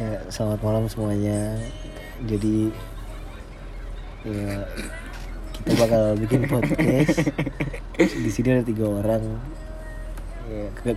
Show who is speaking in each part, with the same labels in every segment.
Speaker 1: Ya, selamat malam semuanya. Jadi ya kita bakal bikin podcast. Di sini ada tiga orang. Ya, ke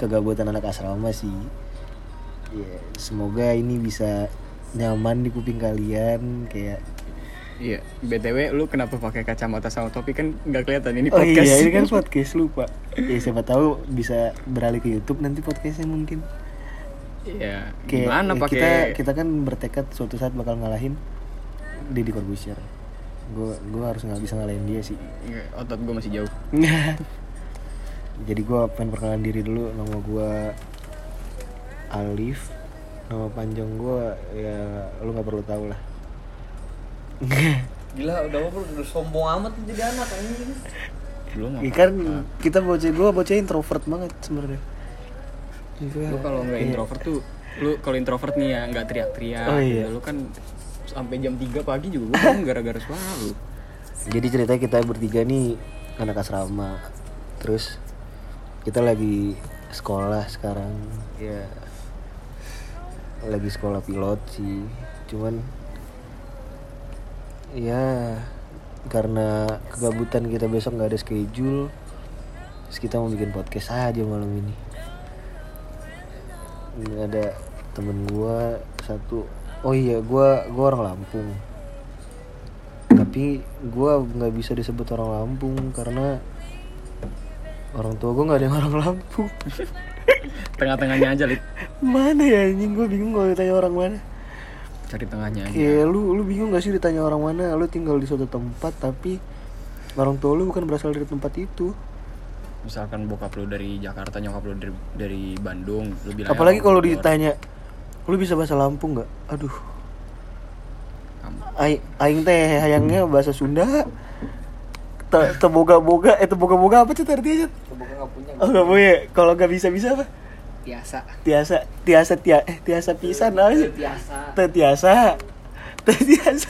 Speaker 1: kegabutan anak asrama sih. Ya, semoga ini bisa nyaman di kuping kalian kayak
Speaker 2: Iya, BTW lu kenapa pakai kacamata sama topi kan nggak kelihatan ini
Speaker 1: Oh
Speaker 2: podcast.
Speaker 1: iya, ini kan podcast lupa. Ya siapa tahu bisa beralih ke YouTube nanti podcastnya mungkin.
Speaker 2: Iya,
Speaker 1: Kayak
Speaker 2: gimana
Speaker 1: ya,
Speaker 2: pakai
Speaker 1: kita kita kan bertekad suatu saat bakal ngalahin Deddy Corbuzier. Gue gue harus nggak bisa ngalahin dia sih.
Speaker 2: Nggak, otot gue masih jauh.
Speaker 1: Jadi gue pengen perkenalan diri dulu. Nama gue Alif. Nama panjang gue ya lu nggak perlu tahu lah.
Speaker 3: Gila udah apa udah sombong amat jadi anak anjing.
Speaker 2: Belum
Speaker 1: Ya
Speaker 2: apa.
Speaker 1: kan kita bocah gue bocah introvert banget sebenarnya.
Speaker 2: Lu kalau nggak
Speaker 1: iya.
Speaker 2: introvert tuh, lu kalau introvert nih ya nggak teriak-teriak.
Speaker 1: Oh,
Speaker 2: gitu.
Speaker 1: iya.
Speaker 2: Lu kan sampai jam 3 pagi juga gue gara-gara suara lu.
Speaker 1: Jadi ceritanya kita bertiga nih anak asrama. Terus kita lagi sekolah sekarang. Ya lagi sekolah pilot sih. Cuman ya karena kegabutan kita besok nggak ada schedule. Terus kita mau bikin podcast aja malam ini. Ini ada temen gua satu. Oh iya, gua gua orang Lampung tapi gue nggak bisa disebut orang Lampung karena orang tua gue nggak ada yang orang Lampung
Speaker 2: Tengah-tengahnya aja, Lid.
Speaker 1: mana ya anjing gue bingung kalau ditanya orang mana
Speaker 2: Cari tengahnya aja.
Speaker 1: kayak lu lu bingung gak sih ditanya orang mana lu tinggal di suatu tempat tapi orang tua lu bukan berasal dari tempat itu
Speaker 2: Misalkan bokap lu dari Jakarta, nyokap lu dari, dari Bandung, lu bilang
Speaker 1: apalagi kalau ditanya lu bisa bahasa Lampung nggak? Aduh. Ai- aing teh hayangnya bahasa Sunda. Te- teboga-boga eh teboga-boga apa sih artinya Cet?
Speaker 3: Semoga enggak punya.
Speaker 1: oh nggak boleh kalau nggak bisa bisa apa?
Speaker 3: Biasa.
Speaker 1: tiasa tiasa tia eh tiasa pisan lah
Speaker 3: Biasa.
Speaker 1: teu tiasa. Teu tiasa.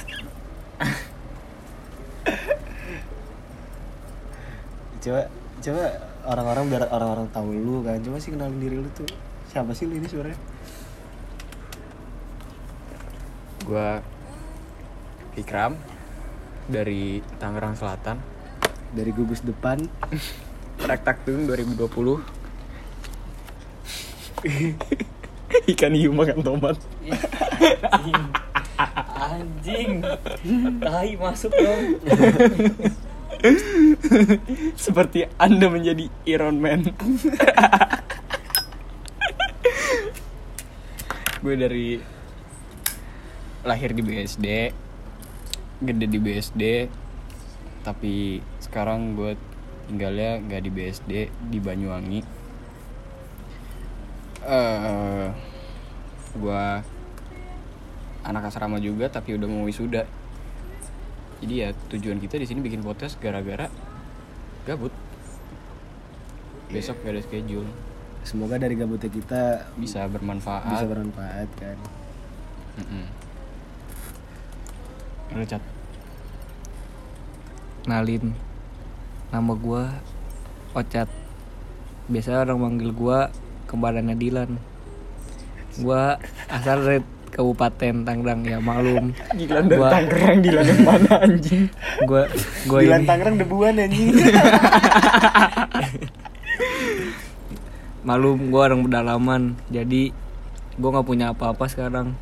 Speaker 1: Coba coba orang-orang biar orang-orang tahu lu kan coba sih kenalin diri lu tuh siapa sih lu ini sebenarnya
Speaker 2: Gua Ikram dari Tangerang Selatan.
Speaker 1: dari gugus depan
Speaker 2: Rektak Tung 2020 Ikan hiu makan tomat
Speaker 3: Anjing. Anjing. Tai masuk dong.
Speaker 2: Seperti anda menjadi Iron Man. Gue dari Lahir di BSD Gede di BSD Tapi sekarang gue tinggalnya gak di BSD Di Banyuwangi. Eh gue anak asrama juga tapi udah mau wisuda. Jadi ya tujuan kita di sini bikin podcast gara-gara gabut. Besok gak ada schedule.
Speaker 1: Semoga dari gabutnya kita
Speaker 2: bisa
Speaker 1: bisa
Speaker 2: bermanfaat
Speaker 1: bermanfaat kan.
Speaker 2: Lu, Cat.
Speaker 4: Nalin Nama gua Ocat. Biasa orang manggil gua Kembarannya Dilan. Gua asal Kabupaten Tangerang ya maklum.
Speaker 2: Gila dan
Speaker 4: Gua-
Speaker 2: Tangerang Gila dan mana anjing?
Speaker 4: Gua gua
Speaker 1: Dilan
Speaker 4: ini
Speaker 1: Tangerang debuan anjing.
Speaker 4: Maklum gua orang pedalaman Jadi Gua nggak punya apa-apa sekarang.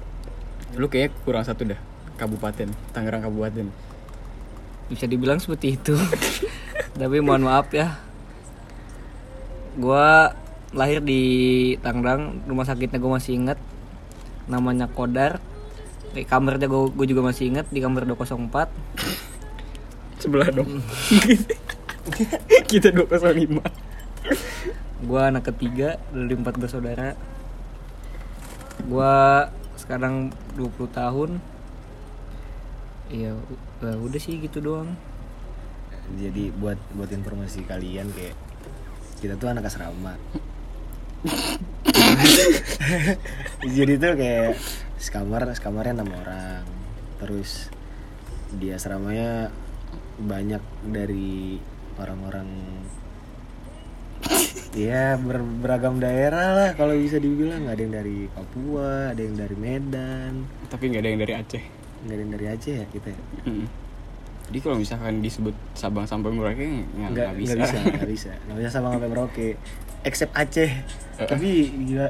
Speaker 2: Lu kayak kurang satu dah Kabupaten Tangerang Kabupaten.
Speaker 4: Bisa dibilang seperti itu. Tapi mohon maaf ya. Gua lahir di Tangerang Rumah sakitnya gue masih inget Namanya Kodar. Di kamarnya gue, gue juga masih inget di kamar 204
Speaker 2: Sebelah dong. Kita 205
Speaker 4: gue anak ketiga dari empat bersaudara gue sekarang 20 tahun. Ya u- udah sih gitu doang.
Speaker 1: Jadi buat buat informasi kalian kayak kita tuh anak asrama jadi tuh kayak sekamar sekamarnya enam orang terus di asramanya banyak dari orang-orang ya ber- beragam daerah lah kalau bisa dibilang ada yang dari Papua ada yang dari Medan
Speaker 2: Tapi nggak ada yang dari Aceh.
Speaker 1: nggak ada yang dari Aceh ya kita ya?
Speaker 2: Mm. Jadi kalau misalkan disebut Sabang sampai Merauke nggak
Speaker 1: nggak
Speaker 2: nggak bisa.
Speaker 1: nggak bisa nggak bisa nggak bisa sama sampai Merauke except Aceh
Speaker 2: Eh.
Speaker 1: tapi gila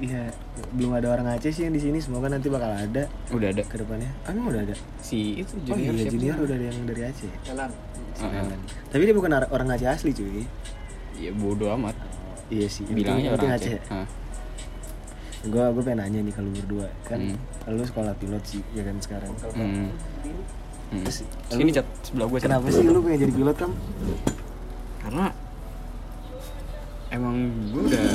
Speaker 1: ya belum ada orang Aceh sih yang di sini semoga nanti bakal ada
Speaker 2: Udah ada
Speaker 1: ke depannya emang udah ada
Speaker 2: si itu
Speaker 1: oh
Speaker 2: junior
Speaker 1: iya
Speaker 2: siapa
Speaker 1: junior udah ada yang dari Aceh
Speaker 3: jalan
Speaker 2: Heeh.
Speaker 1: tapi dia bukan orang Aceh asli cuy
Speaker 2: Ya bodo amat.
Speaker 1: iya sih
Speaker 2: Bilangnya orang Aceh. Hah.
Speaker 1: gue gue pengen nanya nih kalau berdua kan
Speaker 2: Hmm.
Speaker 1: lu sekolah pilot sih ya kan sekarang
Speaker 2: Hmm. Hmm.
Speaker 1: Terus,
Speaker 2: Sini cat sebelah gue.
Speaker 1: kenapa sih lu pengen jadi pilot kan
Speaker 2: Karena emang gue udah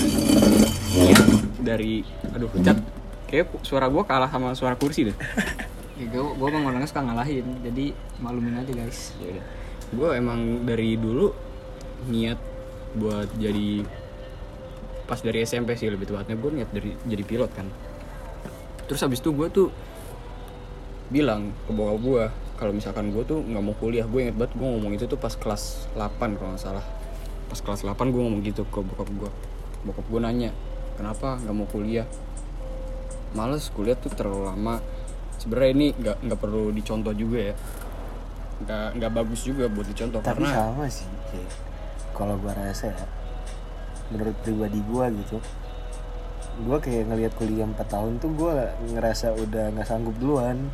Speaker 2: niat dari aduh cat. Kayak suara gue kalah sama suara kursi deh.
Speaker 4: ya gue gue emang orangnya suka ngalahin jadi maklumin aja guys.
Speaker 2: Ya udah. Gue emang dari dulu niat buat jadi pas dari SMP sih lebih tepatnya. Gue niat dari jadi pilot kan. Terus habis itu gue tuh bilang ke bokap gue kalau misalkan gue tuh nggak mau kuliah. Gue inget banget gue ngomong itu tuh pas kelas 8 kalau nggak salah pas kelas 8 gue ngomong gitu ke bokap gue bokap gue nanya kenapa nggak mau kuliah? Males kuliah tuh terlalu lama. Sebenarnya ini nggak nggak perlu dicontoh juga ya. Nggak nggak bagus juga buat dicontoh
Speaker 1: tapi
Speaker 2: karena
Speaker 1: sama sih kalau gua rasa ya menurut pribadi gua gitu gua kayak ngelihat kuliah 4 tahun tuh gua ngerasa udah nggak sanggup duluan.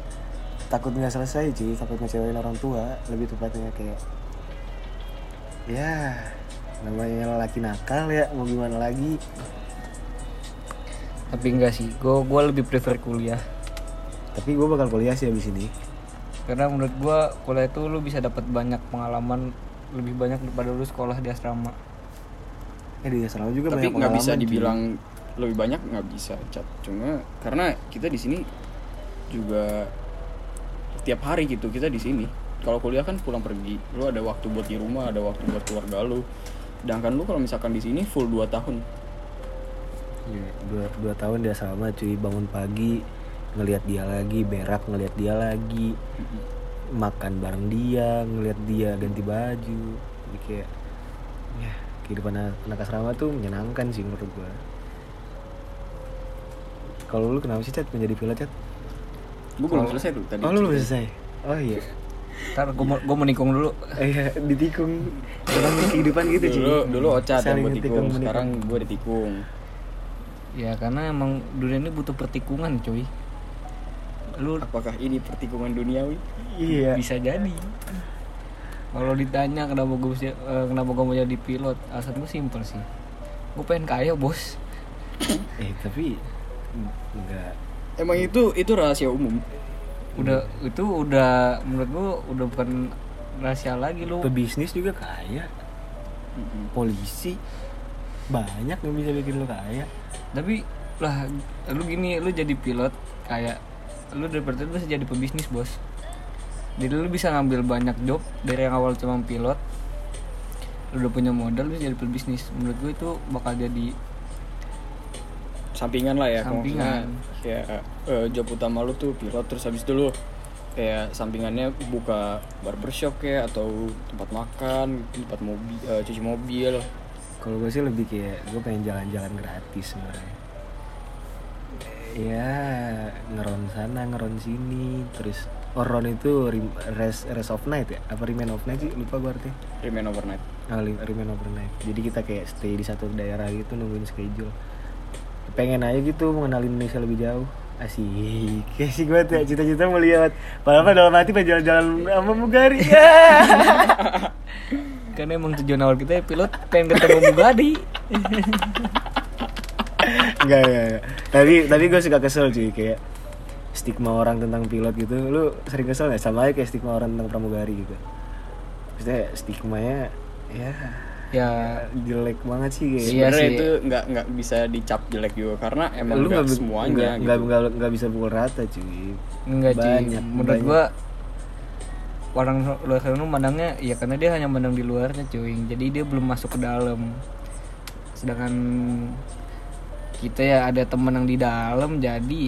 Speaker 1: Takut nggak selesai cuy takut ngecewain orang tua lebih tepatnya kayak ya namanya laki nakal ya mau gimana lagi?
Speaker 4: Tapi enggak sih gue gue lebih prefer kuliah.
Speaker 1: Tapi gua bakal kuliah sih abis ini.
Speaker 4: Karena menurut gue kuliah itu lu bisa dapat banyak pengalaman lebih banyak daripada lu sekolah di asrama.
Speaker 1: Eh di asrama juga
Speaker 2: tapi
Speaker 1: banyak
Speaker 2: nggak bisa dibilang lebih banyak nggak bisa cat. Cuma karena kita di sini juga tiap hari gitu kita di sini. Kalau kuliah kan pulang pergi lu ada waktu buat di rumah ada waktu buat keluarga lu sedangkan lu kalau misalkan di sini full 2 tahun.
Speaker 1: Iya, dua, dua tahun di asrama cuy bangun pagi ngelihat dia lagi berak ngelihat dia lagi makan bareng dia ngelihat dia ganti baju Jadi kayak ya kehidupan anak anak asrama tuh menyenangkan sih menurut gua. Kalau lu kenapa sih cat menjadi pilot cat
Speaker 2: gue belum selesai tuh tadi.
Speaker 1: Oh lu belum selesai? Oh iya
Speaker 4: ntar gue mau gue mau nikung dulu.
Speaker 1: Iya ditikung. Emang kehidupan gitu cuy
Speaker 2: dulu dulu ocat yang
Speaker 1: ngetikung,
Speaker 2: tikung.
Speaker 1: menikung.
Speaker 2: sekarang gue ditikung
Speaker 4: ya karena emang dunia ini butuh pertikungan cuy. Lu
Speaker 2: apakah ini pertikungan duniawi?
Speaker 1: Iya.
Speaker 4: Bisa jadi. Kalau ditanya kenapa gue bisa eh, kenapa gue mau jadi pilot alasan gue simpel sih. Gue pengen kaya bos.
Speaker 1: Eh tapi enggak.
Speaker 2: Emang itu itu rahasia umum
Speaker 4: udah itu udah menurut gue udah bukan rahasia lagi lu.
Speaker 1: Pebisnis juga kaya. Polisi. Banyak yang bisa bikin lu kaya.
Speaker 4: Tapi lah lu gini lu jadi pilot kayak lu daripada lu bisa jadi pebisnis bos. Jadi lu bisa ngambil banyak job dari yang awal cuma pilot lu udah punya modal lu bisa jadi pebisnis. Menurut gue itu bakal jadi
Speaker 2: sampingan lah ya
Speaker 4: Sampingan.
Speaker 2: kayak eh, job utama lu tuh pilot terus habis itu lu kayak sampingannya buka barbershop kayak atau tempat makan tempat mobil eh, cuci mobil.
Speaker 1: Kalau gue sih lebih kayak gue pengen jalan-jalan gratis sebenarnya. Ya ngeron sana ngeron sini terus oh ron itu rest rest of night ya? Apa remain of night sih? Lupa gue artinya.
Speaker 2: Remain overnight.
Speaker 1: Ah, li- remain overnight. Jadi kita kayak stay di satu daerah gitu nungguin schedule pengen aja gitu mengenal Indonesia lebih jauh. Asik. Kayak sih gue tuh cita-cita mau lihat. Padahal mah dalam hati pengen jalan-jalan sama Mugari. Ya
Speaker 4: karena emang tujuan awal kita ya pilot pengen ketemu Bugatti
Speaker 1: Enggak, enggak, enggak. Tapi tapi gue suka kesel cuy. Kayak stigma orang tentang pilot gitu. Lu sering kesel gak sama aja kayak stigma orang tentang pramugari gitu. Maksudnya stigmanya ya
Speaker 4: ya
Speaker 1: jelek banget sih kayak.
Speaker 4: Iya
Speaker 2: sebenarnya
Speaker 4: sih.
Speaker 2: itu nggak nggak bisa dicap jelek juga karena emang
Speaker 1: lu
Speaker 2: nggak
Speaker 1: nggak
Speaker 2: semuanya
Speaker 1: nggak
Speaker 2: gitu
Speaker 1: nggak nggak nggak bisa pukul rata cuy.
Speaker 4: enggak cuy
Speaker 1: Banyak,
Speaker 4: menurut
Speaker 1: banyak.
Speaker 4: gua orang luar sana mandangnya ya karena dia hanya mandang di luarnya cuy jadi dia belum masuk ke dalam sedangkan kita ya ada temen yang di dalam jadi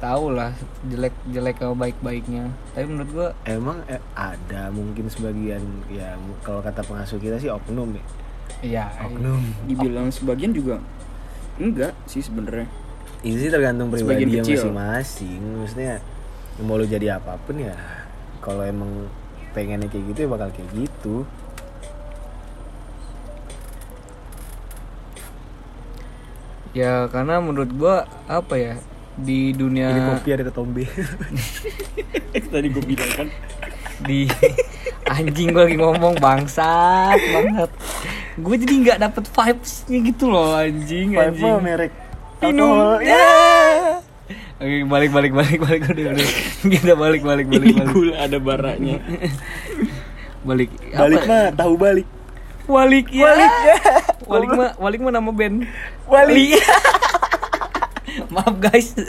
Speaker 4: tahu lah jelek jelek atau baik baiknya tapi menurut gua
Speaker 1: Emang eh, ada mungkin sebagian ya kalau kata pengasuh kita sih oknum ya.
Speaker 4: Iya.
Speaker 1: oknum.
Speaker 2: Dibilang sebagian juga enggak sih sebenarnya.
Speaker 1: Itu sih tergantung pribadi masing-masing. Maksudnya mau lu jadi apa pun ya kalau emang pengennya kayak gitu ya bakal kayak gitu.
Speaker 4: Ya karena menurut gua apa ya di dunia
Speaker 1: ini kopi ada ketombe
Speaker 2: tadi gue bilang kan.
Speaker 4: Di anjing gue lagi ngomong bangsat banget. Gue jadi nggak dapet vibesnya gitu loh anjing
Speaker 1: Five
Speaker 4: anjing.
Speaker 1: merek
Speaker 4: minum
Speaker 1: alkohol.
Speaker 4: ya. Oke balik balik balik balik. Udah udah. Kita balik balik balik
Speaker 2: ini
Speaker 4: balik.
Speaker 2: gula ada baranya
Speaker 4: balik.
Speaker 1: Balik
Speaker 4: apa?
Speaker 1: mah tahu balik.
Speaker 4: Walik ya. Walik walik mah walik mah nama band.
Speaker 1: Walik.
Speaker 4: Maaf guys.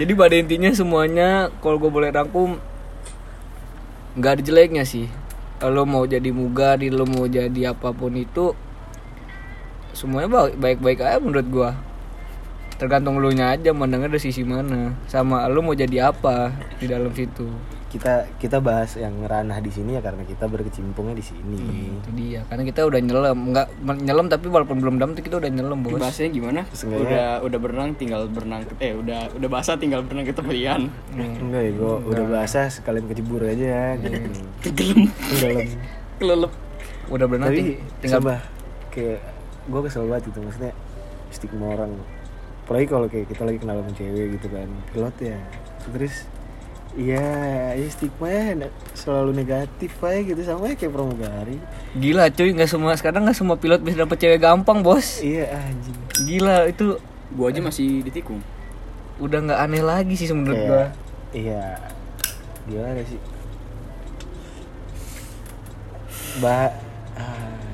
Speaker 4: Jadi pada intinya semuanya kalau gue boleh rangkum nggak ada jeleknya sih. Lo mau jadi mugari lo mau jadi apa pun itu semuanya ba- baik-baik aja menurut gua. Tergantung lu nya aja mandangnya dari sisi mana. Sama lo mau jadi apa di dalam situ
Speaker 1: kita kita bahas yang ranah di sini ya karena kita berkecimpungnya di sini.
Speaker 4: Itu dia. Karena kita udah nyelam nggak nyelam tapi walaupun belum dalam tuh kita udah nyelam bos.
Speaker 2: Bahasanya gimana?
Speaker 1: Seenggaknya-
Speaker 2: udah udah berenang tinggal berenang ke- eh udah udah basah tinggal berenang ke tepian.
Speaker 1: Enggak ya gua udah basah sekalian kecebur aja ya gitu.
Speaker 2: Tenggelam
Speaker 1: tenggelam
Speaker 2: kelelep.
Speaker 4: Udah berenang
Speaker 1: tapi
Speaker 4: ting- tinggal
Speaker 1: sumpah kayak gue kesel banget gitu maksudnya stigma orang. Apalagi kalau kayak kita lagi kenal sama cewek gitu kan pilot ya. Terus Iya, ya stigma ya selalu negatif aja gitu sama ya kayak pramugari.
Speaker 4: Gila cuy, nggak semua sekarang nggak semua pilot bisa dapet cewek gampang bos.
Speaker 1: Iya anjing.
Speaker 4: Gila itu
Speaker 2: gua aja masih ditikung
Speaker 4: udah nggak aneh lagi sih menurut gua.
Speaker 1: Kayak, iya. Gimana sih? Ba ah,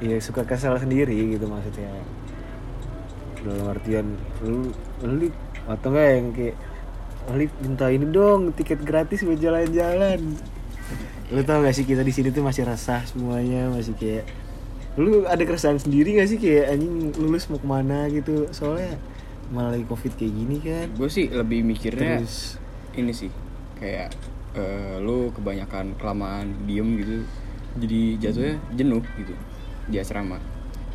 Speaker 1: iya suka kesel sendiri gitu maksudnya. Dalam artian lu lu atau enggak yang kayak Lip minta ini dong tiket gratis buat jalan-jalan. Lu tau gak sih kita di sini tuh masih resah semuanya masih kayak lu ada keresahan sendiri gak sih kayak anjing lulus mau ke mana gitu soalnya malah lagi covid kayak gini kan
Speaker 2: gue sih lebih mikirnya
Speaker 1: terus
Speaker 2: ini sih kayak eh, lu kebanyakan kelamaan diem gitu jadi jatuhnya jenuh gitu di asrama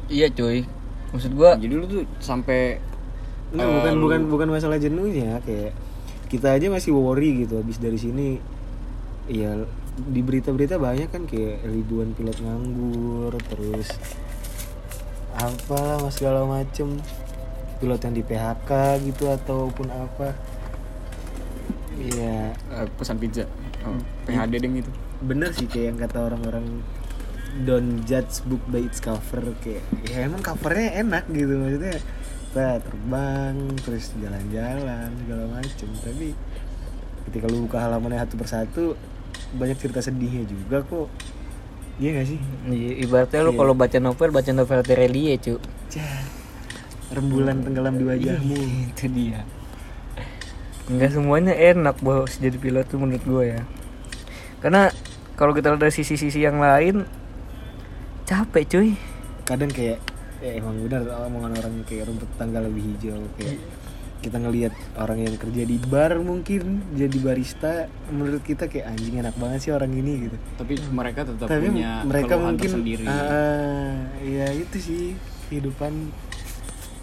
Speaker 4: Iya cuy. Maksud gua
Speaker 2: jadi lu tuh sampai
Speaker 1: Nggak,
Speaker 2: eh,
Speaker 1: bukan
Speaker 2: lu-
Speaker 1: bukan bukan masalah jenuhnya kayak kita aja masih worry gitu habis dari sini ya di berita-berita banyak kan kayak ribuan pilot nganggur terus apalah mas segala macem. Pilot yang di PHK gitu ataupun apa. Iya.
Speaker 2: Eh, pesan pizza. Oh, PHD deng itu.
Speaker 1: Bener sih kayak yang kata orang-orang don't judge book by its cover kayak ya emang covernya enak gitu maksudnya kita terbang terus jalan-jalan segala macem tapi ketika lu buka halamannya satu persatu banyak cerita sedihnya juga kok iya gak sih
Speaker 4: i- ibaratnya lu
Speaker 1: Iya.
Speaker 4: kalau baca novel baca novel Terelie cuy.
Speaker 1: Cah, rembulan tenggelam di wajahmu
Speaker 4: Itu dia. Enggak semuanya enak bos jadi pilot tuh menurut gua ya. Karena kalau kita lihat dari sisi-sisi yang lain capek cuy.
Speaker 1: kadang kayak ya emang benar omongan orang kayak rumput tangga lebih hijau kayak kita ngelihat orang yang kerja di bar mungkin jadi barista menurut kita kayak anjing enak banget sih orang ini gitu.
Speaker 2: Tapi mereka tetap
Speaker 1: tapi
Speaker 2: punya
Speaker 1: mereka mungkin ah, ya itu sih kehidupan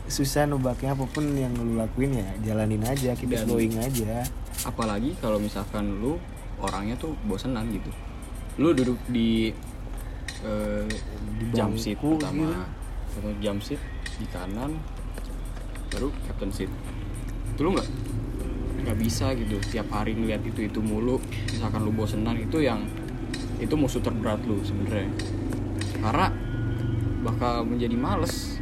Speaker 1: susah nubaknya apa pun yang lu lakuin ya jalanin aja kita going aja.
Speaker 2: apalagi kalau misalkan lu orangnya tuh bosenan gitu. Lu duduk di eh, jam
Speaker 1: bangku
Speaker 2: seat
Speaker 1: gitu.
Speaker 2: Atau jam seat di kanan baru captain seat itu lu nggak nggak bisa gitu tiap hari ngeliat itu itu mulu misalkan lu bosenan itu yang itu musuh terberat lu sebenarnya karena bakal menjadi males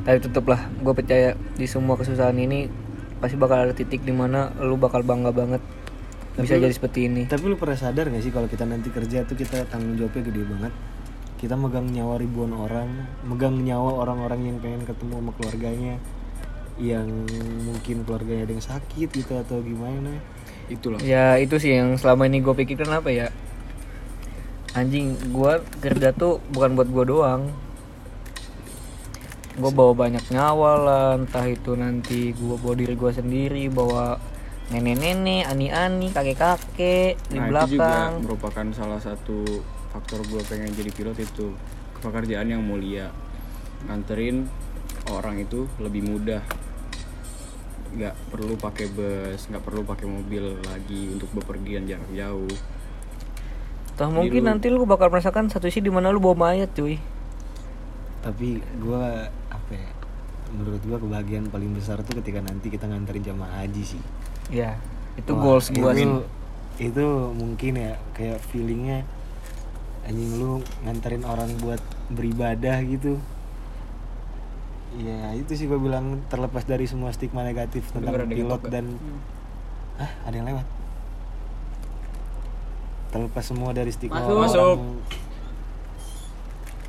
Speaker 4: Tapi tetaplah gue percaya di semua kesusahan ini pasti bakal ada titik di mana lu bakal bangga banget bisa
Speaker 1: Tapi lu-
Speaker 4: jadi seperti ini.
Speaker 1: Tapi lu pernah sadar gak sih kalau kita nanti kerja tuh kita tanggung jawabnya gede banget. Kita megang nyawa ribuan orang, megang nyawa orang-orang yang pengen ketemu sama keluarganya, yang mungkin keluarganya ada yang sakit gitu atau gimana.
Speaker 2: itulah.
Speaker 4: Ya itu sih yang selama ini gue pikirkan apa ya? Anjing gue kerja tuh bukan buat gue doang. Gue bawa banyak nyawa lah Entah itu nanti gue bawa diri gue sendiri Bawa nenek-nenek, ani-ani, kakek-kakek Di
Speaker 2: nah itu juga
Speaker 4: belakang.
Speaker 2: merupakan salah satu faktor gue pengen jadi pilot itu pekerjaan yang mulia nganterin orang itu lebih mudah nggak perlu pakai bus nggak perlu pakai mobil lagi untuk bepergian jarak jauh
Speaker 4: Toh mungkin
Speaker 2: lu-
Speaker 4: nanti lu bakal merasakan satu sisi di mana lu bawa mayat cuy.
Speaker 1: tapi gue apa ya menurut gue kebahagiaan paling besar tuh ketika nanti kita nganterin jamaah haji sih
Speaker 4: Ya, itu
Speaker 1: Wah,
Speaker 4: goals
Speaker 1: itu,
Speaker 4: sih.
Speaker 1: itu mungkin ya kayak feelingnya anjing lu nganterin orang buat beribadah gitu ya itu sih gue bilang terlepas dari semua stigma negatif tentang pilot dan
Speaker 2: Hmm.
Speaker 1: ah ada yang lewat terlepas semua dari stigma
Speaker 3: Masuk.
Speaker 1: orang-
Speaker 2: Masuk.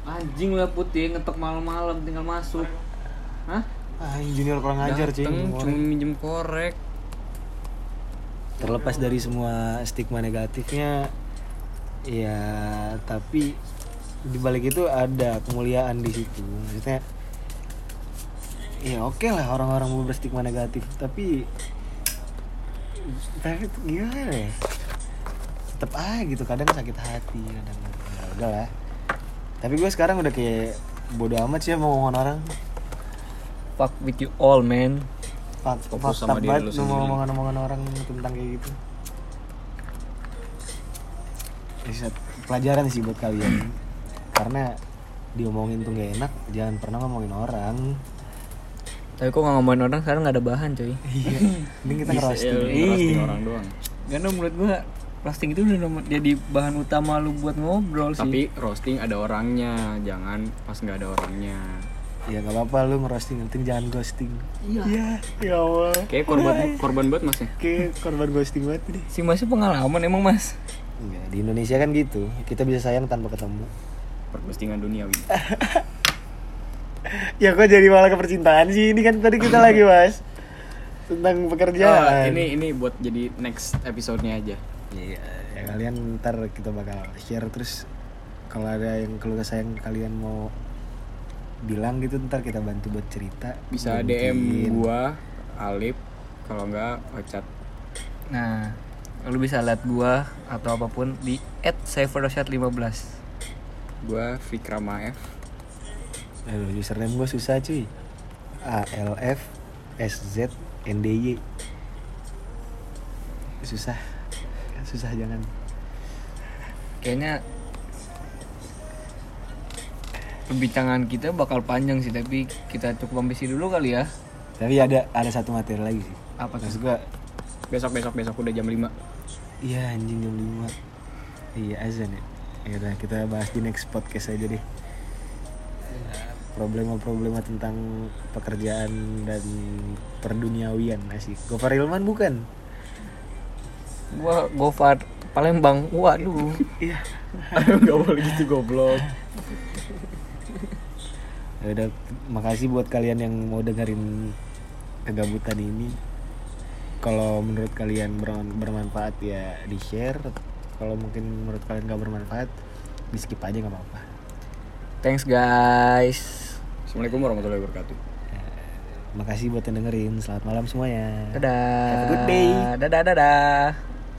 Speaker 3: Anjing lah putih ngetok malam-malam tinggal masuk. Hah?
Speaker 1: ah junior kurang ajar cuy ngomong
Speaker 2: cuma minjem korek
Speaker 1: terlepas dari semua stigma negatifnya ya tapi di balik itu ada kemuliaan di situ. Maksudnya ya oke lah orang-orang mau berstigma negatif tapi tapi gimana ya? Tetap aja gitu kadang sakit hati kadang ya udah lah. Tapi gue sekarang udah kayak bodo amat sih mau ngomongin orang.
Speaker 4: Fuck with you all, man.
Speaker 1: Fuck,
Speaker 2: Fokus
Speaker 1: fuck
Speaker 2: sama diri lu
Speaker 1: mau omongan-omongan orang tentang kayak gitu Bisa pelajaran sih buat kalian. Karena diomongin tuh gak enak Jangan pernah ngomongin orang.
Speaker 4: Tapi kok nggak ngomongin orang sekarang nggak ada bahan cuy.
Speaker 1: Iya. Ini kita
Speaker 2: ya,
Speaker 1: ngerosting
Speaker 2: ngerosting orang doang.
Speaker 4: Karena menurut gua roasting itu udah jadi bahan utama lu buat ngobrol sih.
Speaker 2: tapi roasting ada orangnya jangan pas nggak ada orangnya.
Speaker 1: Ya gak apa-apa lu ngerosting penting jangan ghosting.
Speaker 3: Iya.
Speaker 1: Iya Ya Allah.
Speaker 2: Kayak korban korban banget mas ya?
Speaker 1: Kayak korban ghosting banget nih.
Speaker 4: Si masih pengalaman emang mas.
Speaker 1: Enggak, di Indonesia kan gitu. Kita bisa sayang tanpa ketemu.
Speaker 2: Perghostingan duniawi
Speaker 1: Ya kok jadi malah ke percintaan sih? Ini kan tadi kita lagi bahas Tentang pekerjaan.
Speaker 2: Oh, ini ini buat jadi next episode-nya aja.
Speaker 1: Iya, ya kalian ntar kita bakal share. Terus kalau ada yang keluh kesah yang kalian mau bilang gitu ntar kita bantu buat cerita.
Speaker 2: bisa
Speaker 1: Mungkin.
Speaker 2: DM gua Alip kalau nggak Ocat.
Speaker 4: Nah, lu bisa lihat gua atau apa pun di @savershot15.
Speaker 2: gua Fikrama F
Speaker 1: Aduh, username gue susah cuy. A L F S Z N D Y. Susah. Susah jangan.
Speaker 4: Kayaknya perbincangan kita bakal panjang sih, tapi kita cukup ambisi dulu kali ya.
Speaker 1: Tapi ada ada satu materi lagi sih.
Speaker 4: Apa tuh?
Speaker 1: Maksud gue
Speaker 2: besok besok besok udah jam 5
Speaker 1: Iya anjing jam 5 Iya azan ya. Ya udah kita bahas di next podcast aja deh. Problema-problema tentang pekerjaan dan perduniawian asik. Gofar Ilman bukan?
Speaker 4: Gua Gofar Palembang. Waduh.
Speaker 1: Iya.
Speaker 2: Nggak boleh gitu goblok.
Speaker 1: Ya udah makasih buat kalian yang mau dengerin kegabutan ini kalau menurut kalian ber- bermanfaat ya di share kalau mungkin menurut kalian gak bermanfaat di skip aja nggak apa-apa
Speaker 4: Thanks guys.
Speaker 2: Assalamualaikum warahmatullahi wabarakatuh
Speaker 1: Makasih buat yang dengerin. Selamat malam semuanya.
Speaker 4: Dadah.
Speaker 1: Have a good day.
Speaker 4: Dadah dadah.